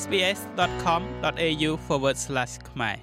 sbs.com.au/ ខ្មែរ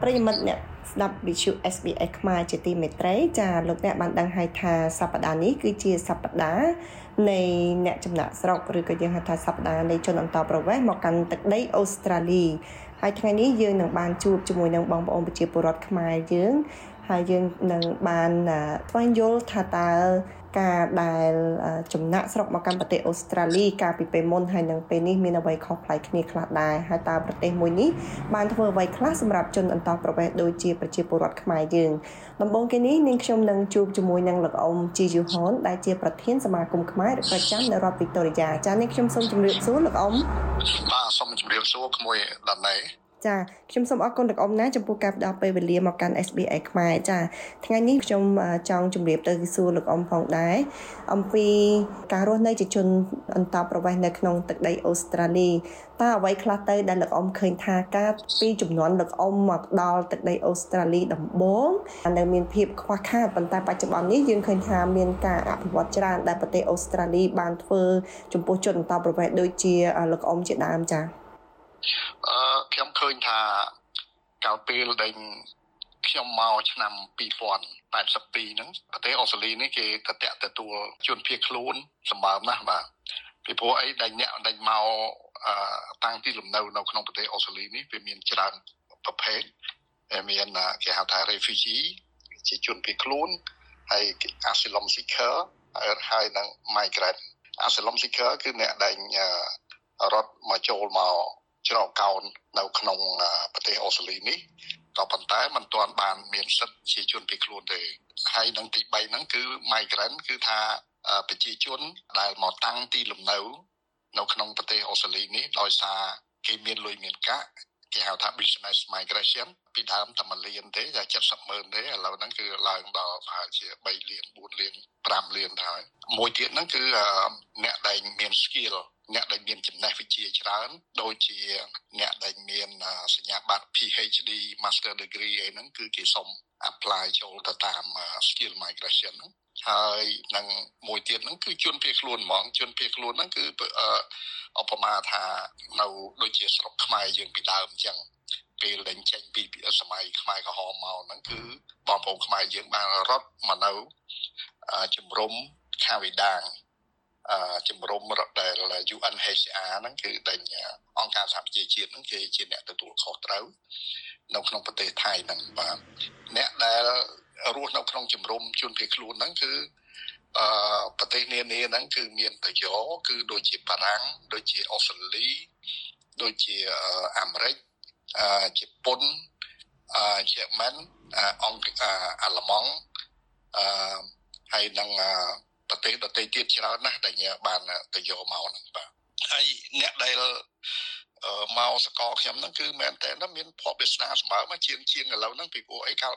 ប្រិយមិត្តអ្នកស្ដាប់ Visu SBS ខ្មែរជាទីមេត្រីចាលោកអ្នកបានដឹងហើយថាសប្តាហ៍នេះគឺជាសប្តាហ៍នៃអ្នកចំណាក់ស្រុកឬក៏យើងហៅថាសប្តាហ៍នៃជនអន្តោប្រវេសន៍មកកាន់ទឹកដីអូស្ត្រាលីហើយថ្ងៃនេះយើងនឹងបានជួបជាមួយនឹងបងប្អូនប្រជាពលរដ្ឋខ្មែរយើងហើយយើងនឹងបានស្វែងយល់ថាតើ ការដែលចំណាក់ស្រុកមកកាន់ប្រទេសអូស្ត្រាលីកាលពីពេលមុនហើយនឹងពេលនេះមានអ្វីខុសប្លែកគ្នាខ្លះដែរហើយតើប្រទេសមួយនេះបានធ្វើអ្វីខ្លះសម្រាប់ជនអន្តោប្រវេសន៍ដូចជាប្រជាពលរដ្ឋខ្មែរយើងដំបូងគេនេះនាងខ្ញុំនឹងជួបជាមួយនឹងលោកអ៊ំជីយូហុនដែលជាប្រធានសមាគមខ្មែរប្រចាំនៅរដ្ឋវីកតូរីយ៉ាចា៎នាងខ្ញុំសូមជម្រាបសួរលោកអ៊ំបាទសូមជម្រាបសួរក្មួយដាណេ ចាខ្ញុំសូមអរគុណលោកអ៊ំណាចំពោះការផ្ដល់ពេលវេលាមកកាន់ SBA ខ្មែរចាថ្ងៃនេះខ្ញុំចង់ជម្រាបទៅសួរលោកអ៊ំផងដែរអំពីការរស់នៅជាជនអន្តោប្រវេសន៍នៅក្នុងទឹកដីអូស្ត្រាលីតើអ្វីខ្លះទៅដែលលោកអ៊ំឃើញថាការពីចំនួនលោកអ៊ំមកដល់ទឹកដីអូស្ត្រាលីដំបូងនៅមានភាពខ្វះខាតប៉ុន្តែបច្ចុប្បន្ននេះយើងឃើញថាមានការអភិវឌ្ឍច្រើនដែលប្រទេសអូស្ត្រាលីបានធ្វើចំពោះជនអន្តោប្រវេសន៍ដូចជាលោកអ៊ំជាដើមចា៎អឺ ខ្ញុំឃើញថាកាលពេលដែលខ្ញុំមកឆ្នាំ2082ហ្នឹងប្រទេសអូស្ត្រាលីនេះគេតតាក់ទទួលជនភៀសខ្លួនសម្បើមណាស់បាទពីព្រោះអីដែលអ្នកដែលមកអឺតាំងទីលំនៅនៅក្នុងប្រទេសអូស្ត្រាលីនេះវាមានច្រើនប្រភេទមានគេហៅថា refugee ជាជនភៀសខ្លួនហើយ asylum seeker ហើយនិង migrant asylum seeker គឺអ្នកដែលរត់មកចូលមក ច្រកកោននៅក្នុងប្រទេសអូស្ត្រាលីនេះក៏ប៉ុន្តែมันទាន់បានមានសិទ្ធិជាជនភៀសខ្លួនទេហើយនឹងទី3ហ្នឹងគឺ migrant គឺថាប្រជាជនដែលមកតាំងទីលំនៅនៅក្នុងប្រទេសអូស្ត្រាលីនេះដោយសារគេមានលុយមានកាក់គេហៅថា business migration ពីដើមតែ1លានទេតែ70ម៉ឺនទេឥឡូវហ្នឹងគឺឡើងដល់ប្រហែលជា3លាន4លាន5លានទៅហើយមួយទៀតហ្នឹងគឺអ្នកដែលមាន skill អ្នកដែលមានចំណេះវិជ្ជាច្រើនដូចជាអ្នកដែលមានសញ្ញាបត្រ PhD Master Degree អីហ្នឹងគឺគេសុំ apply ចូលទៅតាម skill migration ហ្នឹងហើយនឹងមួយទៀតហ្នឹងគឺជនភៀសខ្លួនហ្មងជនភៀសខ្លួនហ្នឹងគឺឧបមាថានៅដូចជាស្រុកខ្មែរយើងពីដើមអញ្ចឹងពេលដែលចេញពីសម័យខ្មែរក្រហមមកហ្នឹងគឺបងប្អូនខ្មែរយើងបានរត់មកនៅជំរំខាវីដាង ជំរំដែល UNHCR ហ្នឹងគឺដែលអង្គការសហប្រជាជាតិហ្នឹងគេជាអ្នកទទួលខុសត្រូវនៅក្នុងប្រទេសថៃហ្នឹងបាទអ្នកដែលរស់នៅក្នុងជំរំជនភៀសខ្លួនហ្នឹងគឺអឺប្រទេសនានាហ្នឹងគឺមានតយោគឺដូចជាបារាំងដូចជាអូស្ត្រាលីដូចជាអាមេរិកអឺជប៉ុនអឺជឺម៉ានអង្គអាល្លឺម៉ង់អឺហើយនឹង ប្រទេសដទៃទៀតច្រើនណាស់ដែលបានទៅយកមកហ្នឹងបាទហើយអ្នកដែលមកសកលខ្ញុំហ្នឹងគឺមែនតើមានភ័ព្វវាសនាសម្បើមកជាងជាងឥឡូវហ្នឹងពីព្រោះអីកាល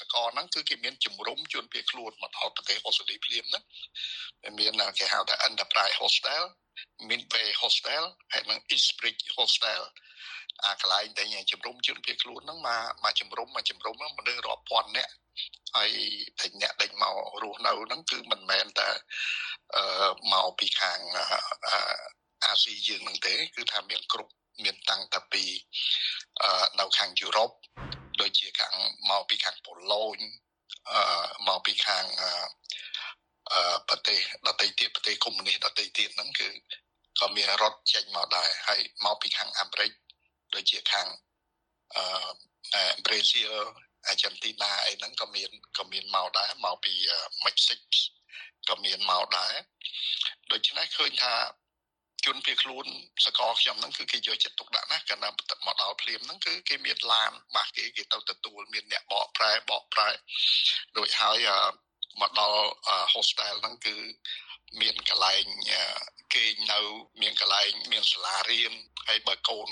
សកលហ្នឹងគឺគេមានជំរុំជួនពីខ្លួនមកដល់ប្រទេសអូស្ត្រាលីភ្លាមហ្នឹងមានគេហៅថា Enterprise Hostel មាន Bay Hostel ហើយនិង Eastbridge Hostel អាកន្លែងដែលជំរុំជនភៀសខ្លួនហ្នឹងមកមកជំរុំមកជំរុំហ្នឹងមនុស្សរាប់ពាន់នាក់ហើយតែអ្នកដែលមករស់នៅហ្នឹងគឺមិនមែនតែអឺមកពីខាងអាស៊ីយើងហ្នឹងទេគឺថាមានគ្រប់មានតាំងតែពីអឺនៅខាងយុរ៉ុបដូចជាខាងមកពីខាងប៉ូឡូញអឺមកពីខាងអឺប្រទេសដទៃទៀតប្រទេសកុម្មុយនីសដទៃទៀតហ្នឹងគឺក៏មានរត់ចេញមកដែរហើយមកពីខាងអាមេរិក ដូចជាខាងអឺប្រេស៊ីលអាចិនទីណាអីហ្នឹងក៏មានក៏មានមកដែរមកពីមិចស៊ិកក៏មានមកដែរដូច្នេះឃើញថាជនភៀសខ្លួនសកលខ្ញុំហ្នឹងគឺគេយកចិត្តទុកដាក់ណាស់កាលណាមកដល់ភ្លាមហ្នឹងគឺគេមានឡានបាសគេគេទៅទទួលមានអ្នកបកប្រែបកប្រែដូចហើយមកដល់ hostel ហ្នឹងគឺមានកន្លែង គេងនៅមានកន្លែងមានសាលារៀនហើយបើកូន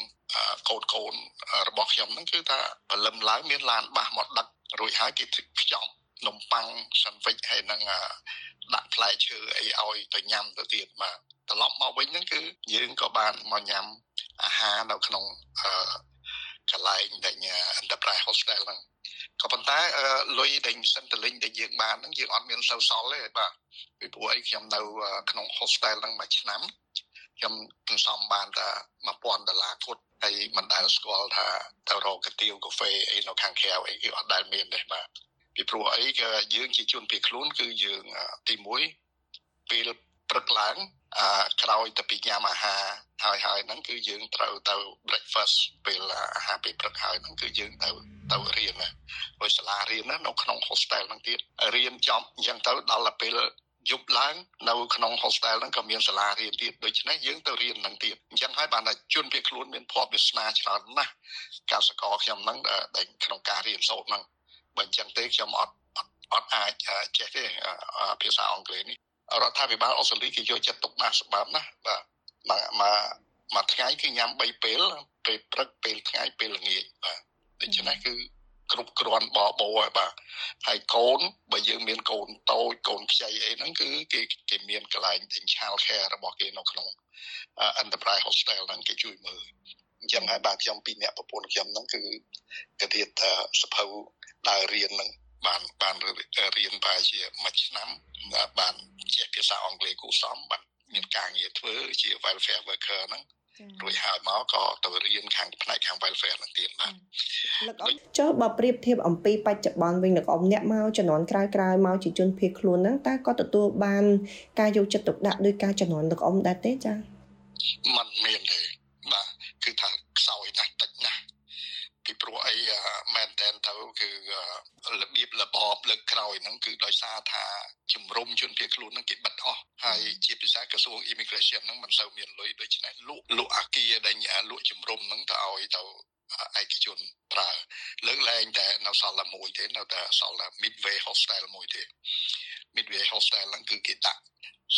កូនកូនរបស់ខ្ញុំហ្នឹងគឺថាបលឹមឡើងមានឡានបាសមកដឹករួចហើយគេខ្ចប់នំប៉័ងសាន់វិចហើយនឹងដាក់ផ្លែឈើអីឲ្យទៅញ៉ាំទៅទៀតបាទត្រឡប់មកវិញហ្នឹងគឺយើងក៏បានមកញ៉ាំអាហារនៅក្នុងកន្លែងដែល Enterprise Hostel ហ្នឹងក៏ប៉ុន្តែលុយដែលសិនតលិញដែលយើងបានហ្នឹងយើងអត់មានសូវសល់ទេបាទ ពីព្រោះអីខ្ញុំនៅក្នុង hostel ហ្នឹងមួយឆ្នាំខ្ញុំសន្សំបានតែ1000ដុល្លារគាត់ហើយមិនដែលស្គាល់ថាទៅរកកាទៀវកាហ្វេអីនៅខាងក្រៅអីគឺអត់ដែលមានទេបាទពីព្រោះអីក៏យើងជាជនភៀសខ្លួនគឺយើងទី1ពេលព្រឹកឡើងអឺក្រោយទៅពីញ៉ាំអាហារហើយហើយហ្នឹងគឺយើងត្រូវទៅ breakfast ពេលអាហារពេលព្រឹកហើយហ្នឹងគឺយើងទៅទៅរៀនណាដោយសាលារៀនណានៅក្នុង hostel ហ្នឹងទៀតរៀនចប់អញ្ចឹងទៅដល់ពេល យប់ឡើងនៅក្នុង hostel ហ្នឹងក៏មានសាលារៀនទៀតដូច្នេះយើងទៅរៀនហ្នឹងទៀតអញ្ចឹងហើយបានតែជនភៀសខ្លួនមានភ័ព្វវាសនាច្រើនណាស់កសិករខ្ញុំហ្នឹងដែលក្នុងការរៀនសូត្រហ្នឹងបើអញ្ចឹងទេខ្ញុំអត់អត់អាចចេះទេភាសាអង់គ្លេសនេះរដ្ឋាភិបាលអូស្ត្រាលីគេយកចិត្តទុកដាក់សម្រាប់ណាបាទមកមកមួយថ្ងៃគឺញ៉ាំ3ពេលពេលព្រឹកពេលថ្ងៃពេលល្ងាចបាទដូច្នេះគឺ គ្រប់គ្រាន់បបោហើយបាទហើយកូនបើយើងមានកូនតូចកូនខ្ចីអីហ្នឹងគឺគេគេមានកន្លែងទិញ child care របស់គេនៅក្នុង Enterprise Hostel ហ្នឹងគេជួយមើលអញ្ចឹងហើយបាទខ្ញុំពីរអ្នកប្រពន្ធខ្ញុំហ្នឹងគឺកាទៀតសភៅដើររៀនហ្នឹងបានបានរៀនប្រហែលជាមួយឆ្នាំបានចេះភាសាអង់គ្លេសគូសំបានមានការងារធ្វើជា welfare worker ហ្នឹង រួចហើយមកក៏ទៅរៀនខាងផ្នែកខាង welfare ហ្នឹងទៀតបាទលោកអ៊ំចុះបើប្រៀបធៀបអំពីបច្ចុប្បន្នវិញលោកអ៊ំអ្នកមកជំនាន់ក្រោយៗមកជាជនភៀសខ្លួនហ្នឹងតើក៏ទទួលបាន ការយកចិត្តទុកដាក់ដោយការជំនាន់លោកអ៊ំដែរទេចា៎มันមានទេបាទគឺថាខ្សោយណាស់តិចណាស់ពីព្រោះអីមែនតែនទៅ គឺរបៀបរបបលើកក្រោយហ្នឹងគឺដោយសារថាជំរុំជនភៀសខ្លួនហ្នឹងគេបិទអស់ហើយជាពិសេសក្រសួង immigration ហ្នឹងមិនសូវមានលុយដូច្នេះលក់លក់អាគារដែលលក់ជំរុំហ្នឹងទៅឲ្យទៅឯកជនប្រើលើកលែងតែនៅសល់តែមួយទេនៅតែសល់តែ Midway Hostel មួយទេ Midway Hostel ហ្នឹងគឺគេដាក់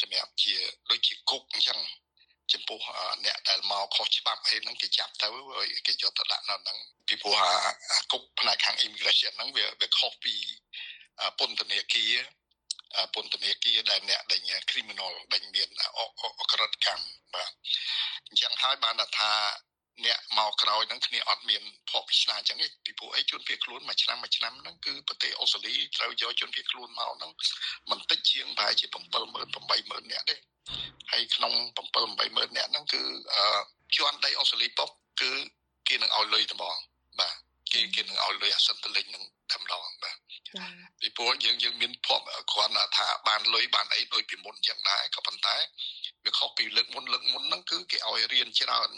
សម្រាប់ជាដូចជាគុកអញ្ចឹង ចំពោះអ្នកដែលមកខុសច្បាប់អីហ្នឹងគេចាប់ទៅគេយកទៅដាក់នៅហ្នឹងពីព្រោះអាគុកផ្នែកខាង immigration ហ្នឹងវាវាខុសពីពន្ធនាគារពន្ធនាគារដែលអ្នកដែល criminal ដែលមានអក្រិតកម្មបាទអញ្ចឹងហើយបានថា អ្នកមកក្រោយហ្នឹងគ្នាអត់មានភ័ព្វស្នាអញ្ចឹងទេពីព្រោះអីជនភៀសខ្លួនមួយឆ្នាំមួយឆ្នាំហ្នឹងគឺប្រទេសអូស្ត្រាលីត្រូវយកជនភៀសខ្លួនមកហ្នឹងមិនតិចជាងប្រហែលជា70000 80000នាក់ទេហើយក្នុង7 80000នាក់ហ្នឹងគឺជាន់ដីអូស្ត្រាលីប៉ុកគឺគេនឹងឲ្យលុយត្មងបាទគេគេនឹងឲ្យលុយអាសិនតលិញនឹងតែម្ដងបាទពីព្រោះយើងយើងមានភ័ព្វគ្រាន់ថាបានលុយបានអីដូចពីមុនចឹងដែរក៏ប៉ុន្តែវាខុសពីលើកមុនលើកមុនហ្នឹងគឺគេឲ្យរៀនច្រើន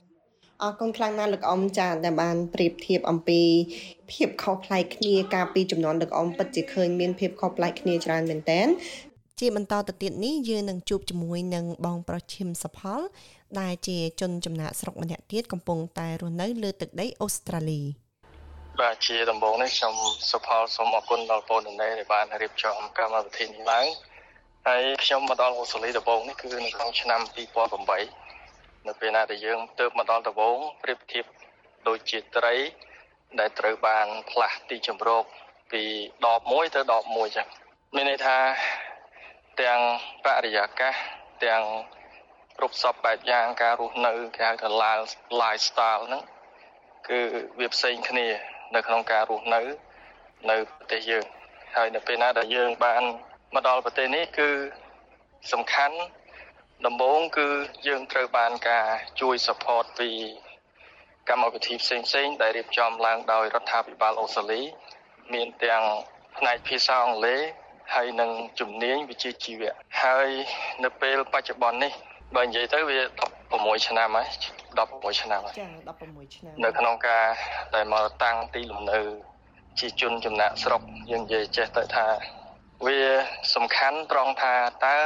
អរគុណខ្លាំងណាស់លោកអ៊ំចាដែលបានប្រៀបធៀបអំពី ភាពខុសប្លែកគ្នាកាលពីចំនួនលោកអ៊ំពិតជាឃើញមានភាពខុសប្លែកគ្នាច្រើនមែនតើជាបន្តទៅទៀតនេះយើងនឹងជួបជាមួយនឹងបងប្រុសឈឹមសផល ដែលជាជនចំណាក់ស្រុកម្នាក់ទៀតកំពុងតែរស់នៅលើទឹកដីអូស្ត្រាលីបាទជាដំបូងនេះខ្ញុំសុផលសូមអរគុណដល់បងដំណេដែលបានរៀបចំកម្មវិធីនេះឡើងហើយខ្ញុំមកដល់អូស្ត្រាលីដំបូងនេះគឺនៅក្នុងឆ្នាំ2008 នៅពេលណាដែលយើងទៅមកដល់ដំបូងប្រៀបធៀបដូចជាត្រី ដែលត្រូវបានផ្លាស់ទីជម្រកពីដបមួយទៅដបមួយចឹងមានន័យថាទាំងបរិយាកាសទាំងគ្រប់សពបែបយ៉ាងការរស់នៅគេហៅថា lifestyle ហ្នឹងគឺវាផ្សេងគ្នា នៅក្នុងការរស់នៅ នៅប្រទេសយើងហើយនៅពេលណាដែលយើងបានមកដល់ប្រទេសនេះគឺសំខាន់ ដំបូងគឺយើងត្រូវបានការជួយ support ពីកម្មវិធីផ្សេងផ្សេងដែលរៀបចំឡើងដោយរដ្ឋាភិបាលអូស្ត្រាលី មានទាំងផ្នែកភាសាអង់គ្លេសហើយនឹងជំនាញវិជ្ជាជីវៈហើយនៅពេលបច្ចុប្បន្ននេះបើនិយាយទៅវា16ឆ្នាំហើយ16ឆ្នាំហើយចា16ឆ្នាំនៅក្នុងការដែលមកតាំងទីលំនៅជាជនចំណាក់ស្រុកយើងនិយាយចេះទៅថាវាសំខាន់ត្រង់ថាតើ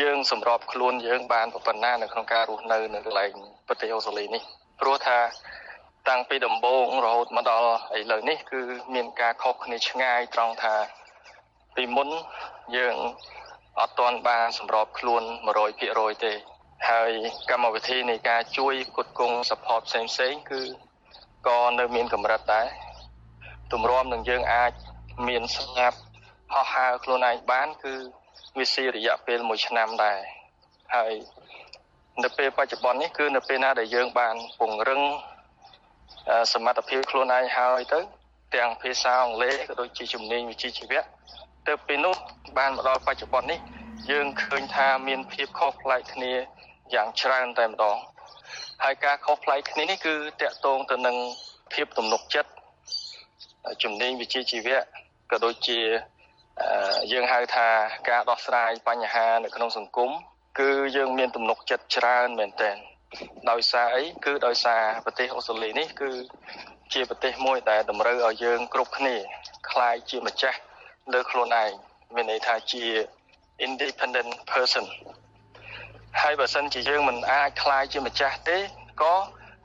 យើងសម្របខ្លួនយើងបានប៉ុណ្ណានៅក្នុងការរស់នៅនៅកន្លែងប្រទេសអូស្ត្រាលីនេះព្រោះថាតាំងពីដំបូងរហូតមកដល់ឥឡូវនេះគឺមានការខុសគ្នាឆ្ងាយត្រង់ថាពីមុនយើងអត់ទាន់បានសម្របខ្លួន100%ទេហើយកម្មវិធីនៃការជួយគុតគង់ support ផ្សេងផ្សេងគឺក៏នៅមានកម្រិតដែរទម្រាំនឹងយើងអាចមានស្ងាត់ហោះហើរខ្លួនឯងបានគឺ វាស៊ីរយៈពេល1ឆ្នាំដែរហើយនៅពេលបច្ចុប្បន្ននេះគឺនៅពេលណាដែលយើងបានពង្រឹងសមត្ថភាពខ្លួនឯងហើយទៅ ទាំងភាសាអង់គ្លេសក៏ដូចជាជំនាញវិជ្ជាជីវៈទៅពីនោះបានមកដល់បច្ចុប្បន្ននេះ យើងឃើញថាមានភាពខុសប្លែកគ្នាយ៉ាងច្រើនតែម្ដងហើយការខុសប្លែកគ្នានេះគឺតកតងទៅនឹងភាពទំនុកចិត្តជំនាញវិជ្ជាជីវៈក៏ដូចជា យើងហៅថាការដោះស្រាយបញ្ហានៅក្នុងសង្គមគឺយើងមានទំនុកចិត្តច្រើនមែនទែនដោយសារអីគឺដោយសារប្រទេសអូស្ត្រាលីនេះគឺជាប្រទេសមួយដែលតម្រូវឲ្យយើងគ្រប់គ្នាคล้ายជាម្ចាស់លើខ្លួនឯងមានន័យថាជា independent person ហើយបើសិនជាយើងមិនអាចคล้ายជាម្ចាស់ទេក៏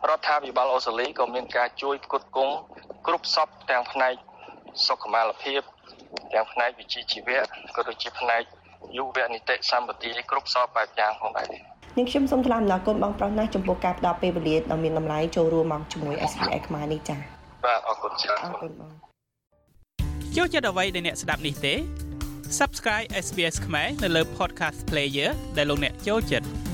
រដ្ឋាភិបាលអូស្ត្រាលីក៏មានការជួយផ្គត់ផ្គង់គ្រប់សពទាំងផ្នែកសុខុមាលភាព ទាំងផ្នែកវិជ្ជាជីវៈក៏ដូចជាផ្នែកយុវនីតិសម្បទាគ្រប់សពបែបយ៉ាងផងដែរនាងខ្ញុំសូមថ្លែងអំណរគុណបងប្រុសណាស់ចំពោះការផ្ដល់ពេលវេលាដ៏មានតម្លៃចូលរួមមកជាមួយ SBI ខ្មែរនេះចា៎បាទអរគុណច្រើនអរគុណបងចូលចិត្តអ្វីដែលអ្នកស្ដាប់នេះទេ Subscribe SBS ខ្មែរនៅលើ Podcast Player ដែលលោកអ្នកចូលចិត្ត